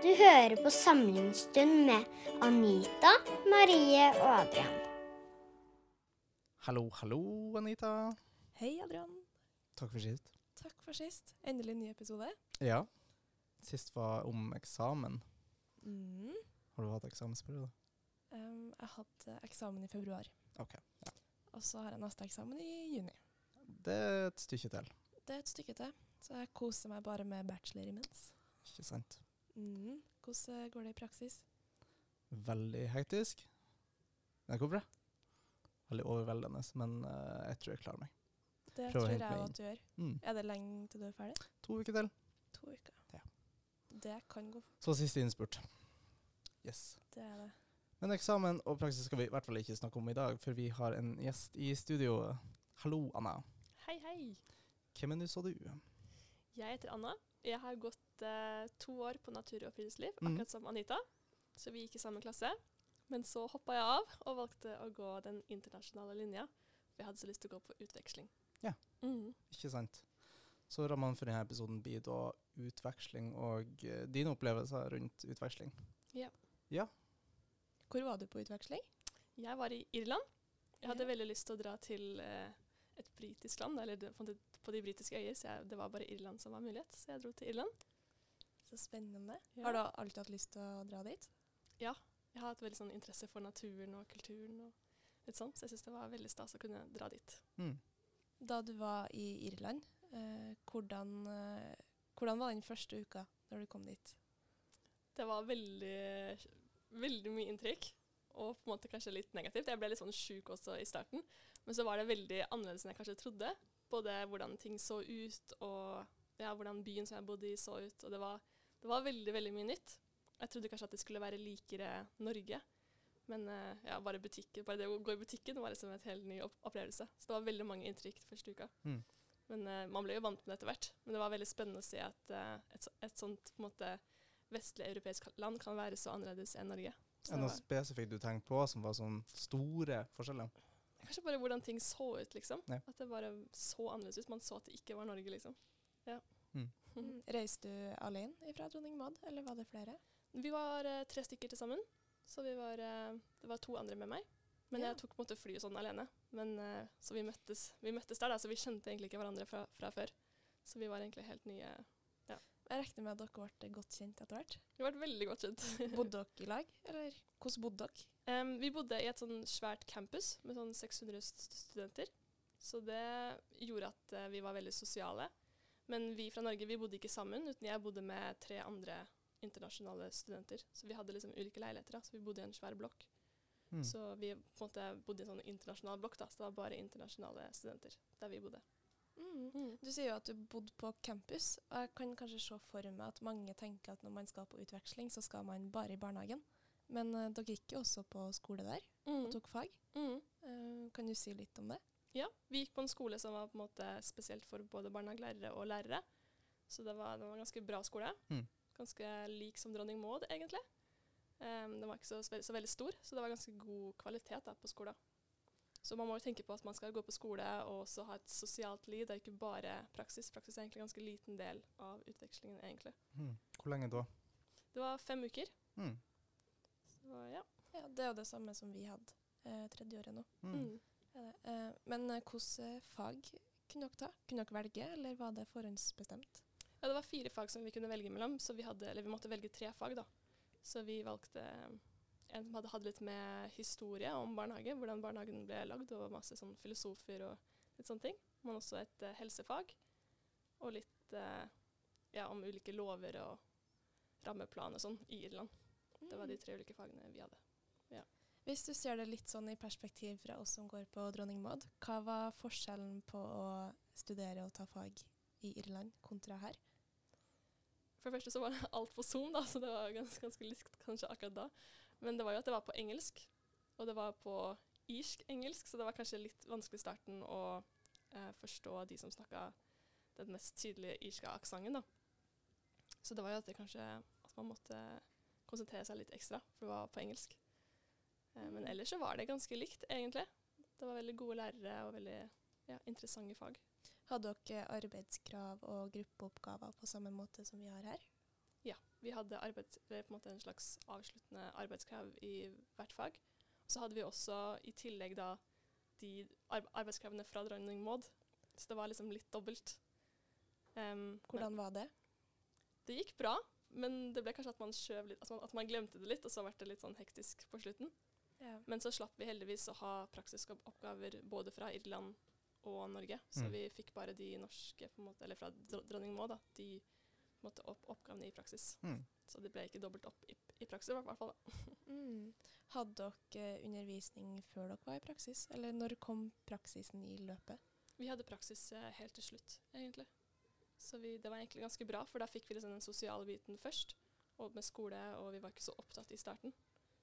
Du hører på Samlingsstund med Anita, Marie og Adrian. Hallo, hallo, Anita. Hei, Adrian. Takk for sist. Takk for sist. Endelig ny episode. Ja. Sist var om eksamen. Mm. Har du hatt eksamensperiode? Um, jeg hadde eksamen i februar. OK. Ja. Og så har jeg neste eksamen i juni. Det er et stykke til, Det er et stykke til, så jeg koser meg bare med bachelor imens. ikke sant? Mm. Hvordan går det i praksis? Veldig hektisk. Det går bra. Veldig overveldende, men uh, jeg tror jeg klarer meg. Det Prøv tror jeg at du gjør. Mm. Er det lenge til du er ferdig? To uker til. To uker. Ja. Det kan gå fort. Så siste innspurt. Yes. Det er det. Men eksamen og praksis skal vi i hvert fall ikke snakke om i dag, for vi har en gjest i studio. Hallo, Anna. Hei, hei. Hvem er du, så du? Jeg heter Anna. Jeg har gått eh, to år på natur og friluftsliv, Mhm. akkurat som Anita. Så vi gikk i samme klasse. Men så hoppa jeg av og valgte å gå den internasjonale linja. For jeg hadde så lyst til å gå på utveksling. Ja. mm. Ikke sant? Så rammene for denne episoden blir da utveksling og uh, dine opplevelser rundt utveksling. Ja. Hvor var du på utveksling? Jeg var i Irland. Jeg hadde Ja. veldig lyst til å dra til uh, et britisk land, eller det, på de- britiske øyer, så jeg, det var bare Irland som var mulighet. Så jeg dro til Irland. Så spennende. Ja. Har du alltid hatt lyst til å dra dit? Ja. Jeg har hatt veldig sånn interesse for naturen og kulturen og litt sånn, så jeg syns det var veldig stas å kunne dra dit. Mm. Da du var i Irland, eh, hvordan, eh, hvordan var den første uka når du kom dit? Det var veldig, veldig mye inntrykk, og på en måte kanskje litt negativt. Jeg ble litt sånn sjuk også i starten, men så var det veldig annerledes enn jeg kanskje trodde. Både hvordan ting så ut, og ja, hvordan byen som jeg bodde i så ut. Og det var, det var veldig, veldig mye nytt. Jeg trodde kanskje at det skulle være likere Norge, men eh, ja, bare, butikken, bare det å gå i butikken var liksom et helt ny opplevelse. Så det var veldig mange inntrykk første uka. Mm. Men uh, man ble jo vant med det etter hvert. Men det var veldig spennende å se at uh, et, et sånt på en måte vestlig europeisk land kan være så annerledes enn Norge. Så Er det noe spesifikt du tenkte på som var sånne store forskjeller? Kanskje bare hvordan ting så ut, liksom. Ja. At det bare så annerledes ut. Man så at det ikke var Norge, liksom. Mm. Mm. Reiste du alene fra Dronning Maud, eller var det flere? Vi var eh, tre stykker til sammen, så vi var, eh, det var to andre med meg. Men Ja. jeg tok på en måte flyet sånn alene. Men, eh, så vi møttes, vi møttes der, da, så vi kjente egentlig ikke hverandre fra, fra før. Så vi var egentlig helt nye. Jeg regner med at dere ble godt kjent etter hvert. Vi ble veldig godt kjent. Bodde dere i lag, eller hvordan bodde dere? Um, vi bodde i et sånn svært campus med sånn 600 st studenter. Så det gjorde at uh, vi var veldig sosiale. Men vi fra Norge vi bodde ikke sammen, uten jeg bodde med tre andre internasjonale studenter. Så vi hadde liksom ulike leiligheter, da, så vi bodde i en svær blokk. Mm. Så vi på en måte bodde i en sånn internasjonal blokk, da, så det var bare internasjonale studenter der vi bodde. Mm. Du sier jo at du bodde på campus, og jeg kan kanskje se for meg at mange tenker at når man skal på utveksling, så skal man bare i barnehagen. Men uh, dere gikk jo også på skole der, og Mm. tok fag. Mm. Uh, kan du si litt om det? Ja, vi gikk på en skole som var på en måte spesielt for både barnehagelærere og lærere. Så det var, det var en ganske bra skole. Mm. Ganske lik som Dronning Maud, egentlig. Um, den var ikke så, så, veldig stor, så det var ganske god kvalitet da, på skolen. Så man må jo tenke på at man skal gå på skole og også ha et sosialt liv. Det er ikke bare praksis. Praksis er egentlig en ganske liten del av utvekslingen, egentlig. Mm. Hvor lenge da? Det var fem uker. Mm. Så ja. Ja, Det er jo det samme som vi hadde eh, tredjeåret nå. Mm. Mm. Er. Eh, men eh, hvilke fag kunne dere ta? Kunne dere velge, eller var det forhåndsbestemt? Ja, det var fire fag som vi kunne velge mellom, så vi, hadde, eller vi måtte velge tre fag. da. Så vi valgte en som hadde hatt litt med historie om barnehage, hvordan barnehagen ble lagd, og masse sånn filosofer og litt sånne ting. Men også et uh, helsefag, og litt uh, ja, om ulike lover og rammeplan og sånn i Irland. Det var de tre ulike fagene vi hadde. Hvis du ser det litt sånn i perspektiv fra oss som går på Dronning Maud, hva var forskjellen på å studere og ta fag i Irland kontra her? For det første så var alt på Zoom, da, så det var ganske, ganske likt kanskje akkurat da. Men det var jo at det var på engelsk, og det var på irsk-engelsk, så det var kanskje litt vanskelig i starten å eh, forstå de som snakka den mest tydelige irske aksenten, da. Så det var jo at det kanskje at man måtte konsentrere seg litt ekstra, for det var på engelsk. Eh, men ellers så var det ganske likt, egentlig. Det var veldig gode lærere og veldig ja, interessante fag. Hadde dere arbeidskrav og gruppeoppgaver på samme måte som vi har her? Vi hadde arbeid, på en måte en slags avsluttende arbeidskrav i hvert fag. Så hadde vi også i tillegg da de ar arbeidskravene fra dronning Maud. Så det var liksom litt dobbelt. Um, Hvordan var det? Det gikk bra, men det ble kanskje at man skjøv litt, altså at man glemte det litt, og så ble det litt sånn hektisk på slutten. Ja. Men så slapp vi heldigvis å ha praktiske oppgaver både fra Irland og Norge. Så Mm. vi fikk bare de norske, på en måte, eller fra dro- dronning Maud, da, de på en måte, opp oppgavene i praksis. Mm. Så det ble ikke dobbelt opp i, i praksis, i hvert fall. Mm. Hadde dere undervisning før dere var i praksis, eller når kom praksisen i løpet? Vi hadde praksis eh, helt til slutt, egentlig. Så vi, det var egentlig ganske bra, for da fikk vi liksom den sosiale biten først, og med skole, og vi var ikke så opptatt i starten.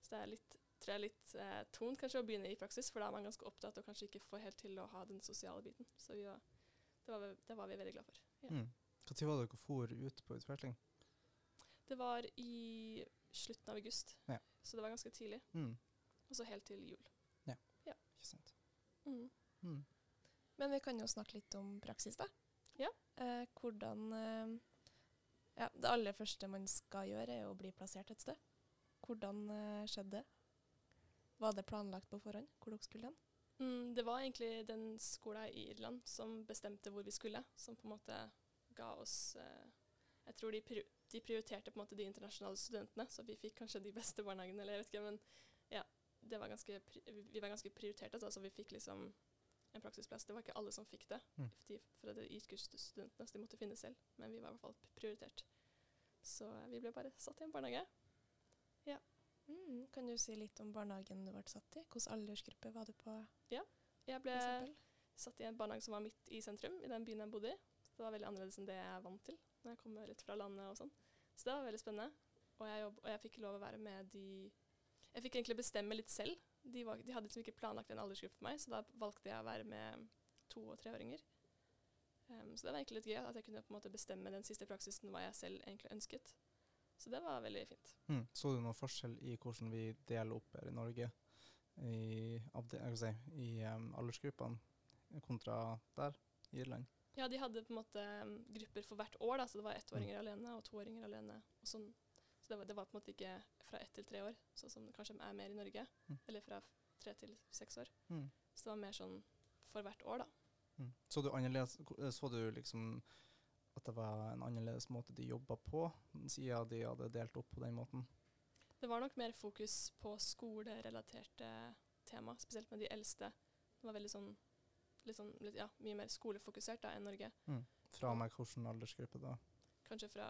Så det er litt, tror jeg er litt eh, tungt kanskje å begynne i praksis, for da er man ganske opptatt og kanskje ikke får helt til å ha den sosiale biten. Så vi var, det, var, vi- det var vi veldig glad for. Ja. Mm. Når var det dere for ut på utveksling? Det var i slutten av august, Ja. så det var ganske tidlig. Mm. Og så helt til jul. Ja, Ikke sant. Mm. Mm. Men vi kan jo snakke litt om praksis, da. Ja. Eh, hvordan eh, ja, Det aller første man skal gjøre, er å bli plassert et sted. Hvordan eh, skjedde det? Var det planlagt på forhånd hvor dere skulle hen? Mm, det var egentlig den skolen i Irland som bestemte hvor vi skulle, som på en måte ga oss eh, Jeg tror de, pri de prioriterte på en måte de internasjonale studentene, så vi fikk kanskje de beste barnehagene, eller jeg vet ikke, men ja. Det var ganske vi var ganske prioriterte, altså, så vi fikk liksom en praksisplass. Det var ikke alle som fikk det, Mm. de, fra de IQ-studentene, så de måtte finne selv, men vi var i hvert fall prioritert. Så eh, vi ble bare satt i en barnehage. Mm. Kan du si litt om barnehagen du ble satt i? Hvilken aldersgruppe var du på? Jeg ble satt i en barnehage som var midt i sentrum, i den byen jeg bodde i. Det var veldig annerledes enn det jeg er vant til når jeg kommer litt fra landet og sånn. Så det var veldig spennende. Og jeg, jobb, og jeg fikk lov å være med de Jeg fikk egentlig bestemme litt selv. De, var, de hadde liksom ikke planlagt en aldersgruppe for meg, så da valgte jeg å være med to- og treåringer. Um, så det var egentlig litt gøy at jeg kunne på en måte bestemme den siste praksisen hva jeg selv egentlig ønsket. Så det var veldig fint. Mm. Så du noen forskjell i hvordan vi deler opp her i Norge i, i um, aldersgruppene kontra der i Irland? Ja, de hadde på en måte um, grupper for hvert år, da, så det var ettåringer alene og toåringer alene. Og sånn. Så det var, det var på en måte ikke fra ett til tre år, sånn som det kanskje er mer i Norge. Mm. Eller fra tre til seks år. Mm. Så det var mer sånn for hvert år, da. Mm. Så du annerledes Så du liksom at det var en annerledes måte de jobba på, siden de hadde delt opp på den måten? Det var nok mer fokus på skolerelaterte tema, spesielt med de eldste. Det var veldig sånn, sånn litt, ja, mye mer skolefokusert da enn Norge. Mm. Fra meg hvilken aldersgruppe da? Kanskje fra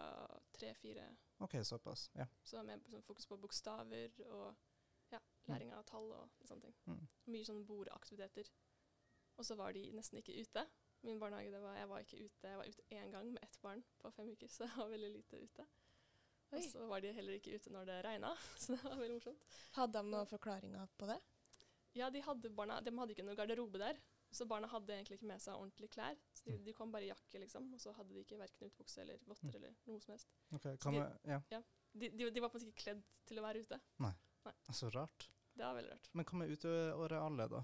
tre-fire. OK, såpass. Ja. Så det var mer sånn fokus på bokstaver og ja, læring av tall og sånne ting. Mm. Mye sånn bordaktiviteter. Og så var de nesten ikke ute. Min barnehage, det var, jeg var ikke ute. Jeg var ute én gang med ett barn på fem uker, så jeg var veldig lite ute. Og så var de heller ikke ute når det regna, så det var veldig morsomt. Hadde de noen forklaringer på det? Ja, de hadde, barna, de hadde ikke noe garderobe der, så barna hadde egentlig ikke med seg ordentlige klær. Så de, Mm. de kom bare i jakke, liksom, og så hadde de ikke verken utbukse eller votter Mm. eller noe som helst. Ok, kan de- vi, ja. De, de, de var på en måte ikke kledd til å være ute. Nei. Så rart. Det var veldig rart. Men hva med utearealet, da?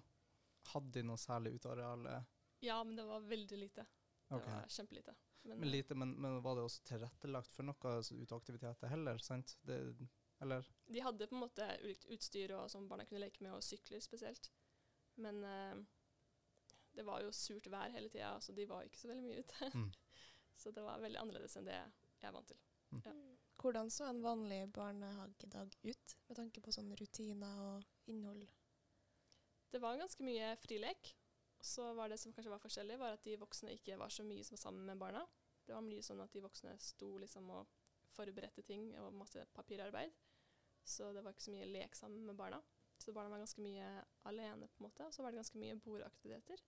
Hadde de noe særlig uteareal? Ja, men det var veldig lite. Det okay. var kjempelite. Men, Men, lite, men, men var det også tilrettelagt for noe så uteaktiviteter heller? sant? Det, eller? De hadde på en måte ulikt utstyr og som barna kunne leke med, og sykler spesielt. Men eh, det var jo surt vær hele tida, så de var ikke så veldig mye ute. Mm. så det var veldig annerledes enn det jeg er vant til. Ja. Hvordan så en vanlig barnehagedag ut, med tanke på sånne rutiner og innhold? Det var ganske mye frilek. Så var det som kanskje var forskjellig, var at de voksne ikke var så mye som sammen med barna. Det var mye sånn at de voksne sto liksom og forberedte ting og masse papirarbeid. Så det var ikke så mye lek sammen med barna. Så barna var ganske mye alene, på en måte. Og så var det ganske mye bordaktiviteter.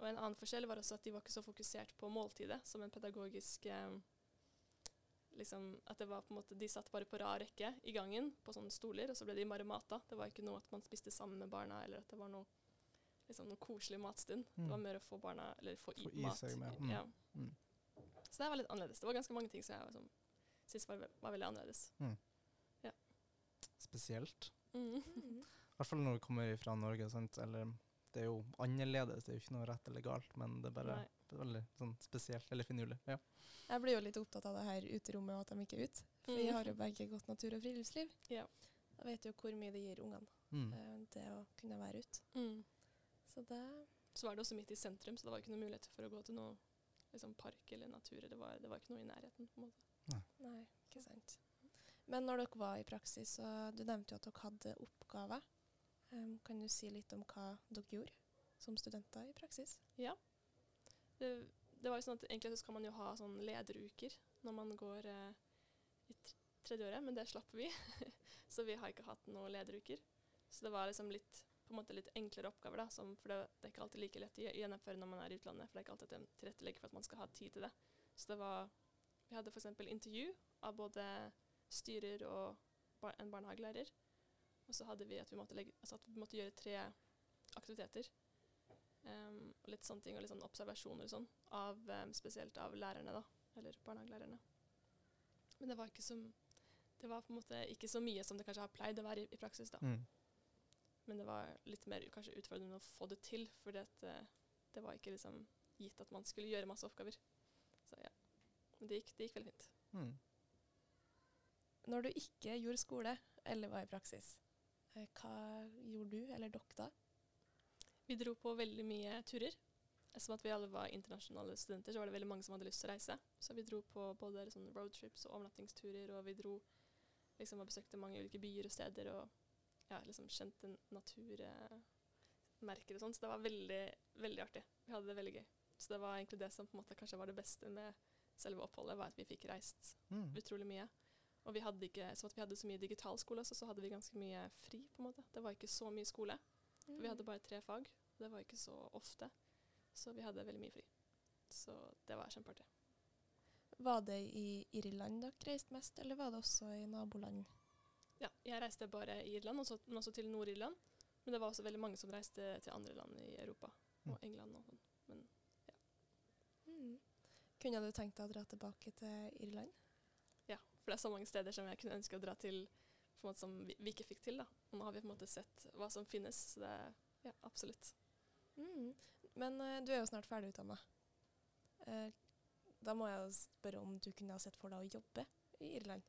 Og en annen forskjell var også at de var ikke så fokusert på måltidet som en pedagogisk eh, liksom, At det var på en måte, de satt bare på rad rekke i gangen på sånne stoler, og så ble de bare mata. Det var ikke noe at man spiste sammen med barna, eller at det var noe, liksom, noe koselig matstund. Mm. Det var mer å få barna Eller få, Få i, mat. mm. Ja. Mm. Så det var litt annerledes. Det var ganske mange ting som jeg liksom, syntes var, var veldig annerledes. Spesielt? Mm. I hvert fall når du kommer fra Norge, sant? eller Det er jo annerledes, det er jo ikke noe rett eller galt, men det er bare Nei. veldig sånn spesielt eller finurlig. Ja. Jeg blir jo litt opptatt av det her uterommet og at de ikke er ute. For vi Mm. har jo begge godt natur- og friluftsliv. Ja. Jeg vet jo hvor mye det gir ungene, Mm. eh, det å kunne være ute. Mm. Så det Så var det også midt i sentrum, så det var ikke noe mulighet for å gå til noe liksom, park eller natur. Det var, det var ikke noe i nærheten. på en måte. Nei, ikke sant. Men når dere var i praksis, så du nevnte jo at dere hadde oppgaver. Em, kan du si litt om hva dere gjorde som studenter i praksis? Ja. Det, det var jo sånn at Egentlig så skal man jo ha sånn lederuker når man går eh, i tredje året, men det slapp vi. så vi har ikke hatt noen lederuker. Så det var liksom litt på en måte litt enklere oppgaver, da, som, for det, det er ikke alltid like lett å gjennomføre når man er i utlandet. For det er ikke alltid at tilrettelegger for at man skal ha tid til det. Så det var Vi hadde f.eks. intervju av både styrer og bar en barnehagelærer. Og så hadde vi at vi måtte, legge, altså at vi måtte gjøre tre aktiviteter. Um, og litt sånne ting, og litt sånn observasjoner og sånn, av, um, spesielt av lærerne, da. Eller barnehagelærerne. Men det var ikke så Det var på en måte ikke så mye som det kanskje har pleid å være i, i praksis, da. Mm. Men det var litt mer kanskje utfordrende å få det til, for det, det var ikke liksom gitt at man skulle gjøre masse oppgaver. Så ja. Men det gikk, det gikk veldig fint. Mm. Når du ikke gjorde skole eller var i praksis, eh, hva gjorde du eller dere da? Vi dro på veldig mye turer. Som at vi alle var internasjonale studenter, så var det veldig mange som hadde lyst til å reise. Så vi dro på både sånn roadtrips og overnattingsturer, og vi dro liksom og besøkte mange ulike byer og steder, og ja, liksom kjente naturmerker og sånn. Så det var veldig, veldig artig. Vi hadde det veldig gøy. Så det var egentlig det som på en måte kanskje var det beste med selve oppholdet, var at vi fikk reist Mm. utrolig mye. Og vi hadde ikke, så at vi hadde så mye digital skole så, så hadde vi ganske mye fri, på en måte. Det var ikke så mye skole. For vi hadde bare tre fag. Det var ikke så ofte. Så vi hadde veldig mye fri. Så det var kjempeartig. Var det i Irland dere reiste mest, eller var det også i naboland? Ja, jeg reiste bare i Irland, også, men også til Nord-Irland. Men det var også veldig mange som reiste til andre land i Europa. Og England og sånn. Men Mm. Kunne du tenkt deg å dra tilbake til Irland? For det er så mange steder som jeg kunne ønske å dra til som vi, vi ikke fikk til. da. Og nå har vi på en måte sett hva som finnes, så det er ja, absolutt. Mm. Men uh, du er jo snart ferdig utdanna. Uh, da må jeg jo spørre om du kunne ha sett for deg å jobbe i Irland?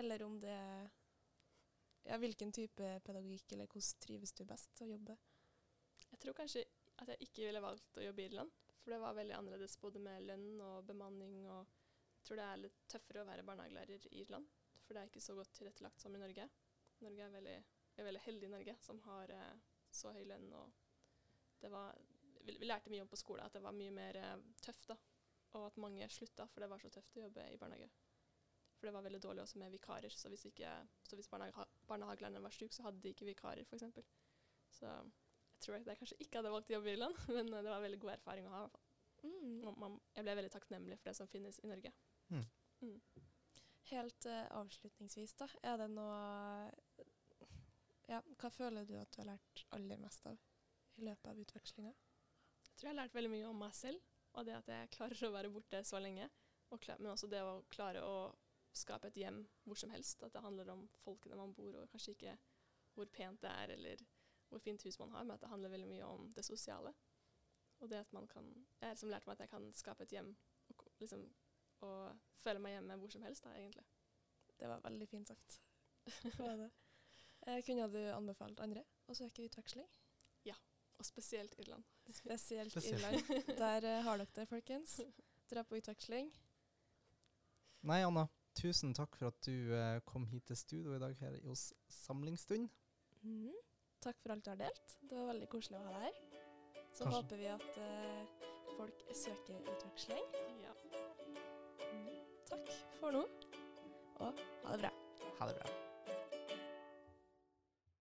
Eller om det Ja, hvilken type pedagogikk, eller hvordan trives du best å jobbe? Jeg tror kanskje at jeg ikke ville valgt å jobbe i Irland. For det var veldig annerledes både med lønn og bemanning. og tror det er litt tøffere å være barnehagelærer i Irland. For det er ikke så godt tilrettelagt som i Norge. Norge er veldig, vi er veldig heldige i Norge som har eh, så høy lønn. og det var, vi, vi lærte mye om på skolen at det var mye mer eh, tøft. da. Og at mange slutta, for det var så tøft å jobbe i barnehage. For det var veldig dårlig også med vikarer. Så hvis, ikke, så hvis barnehage, barnehagelæreren var syk, så hadde de ikke vikarer, f.eks. Så jeg tror at jeg kanskje ikke hadde valgt å jobbe i Irland, men eh, det var veldig god erfaring å ha. i hvert fall. Mm. Man, man, jeg ble veldig takknemlig for det som finnes i Norge. Helt uh, avslutningsvis, da. Er det noe Ja, hva føler du at du har lært aller mest av i løpet av utvekslinga? Jeg tror jeg har lært veldig mye om meg selv, og det at jeg klarer å være borte så lenge. Og kla- men også det å klare å skape et hjem hvor som helst. At det handler om folkene man bor, og kanskje ikke hvor pent det er, eller hvor fint hus man har, men at det handler veldig mye om det sosiale. Og det at man kan Jeg har liksom lært meg at jeg kan skape et hjem og, liksom, og føler meg hjemme hvor som helst, da, egentlig. Det var veldig fint sagt. Det var det. Eh, kunne du anbefalt andre å søke utveksling? Ja, Og spesielt Irland. Spesielt, Spesielt. Irland. Der eh, har dere det, folkens. Dra på utveksling. Nei, Anna, tusen takk for at du eh, kom hit til studio i dag her hos Samlingsstund. Mhm. Takk for alt du har delt. Det var veldig koselig å ha deg her. Så Kanskje- håper vi at eh, folk søker utveksling. For nå, og ha det bra. Ha det bra.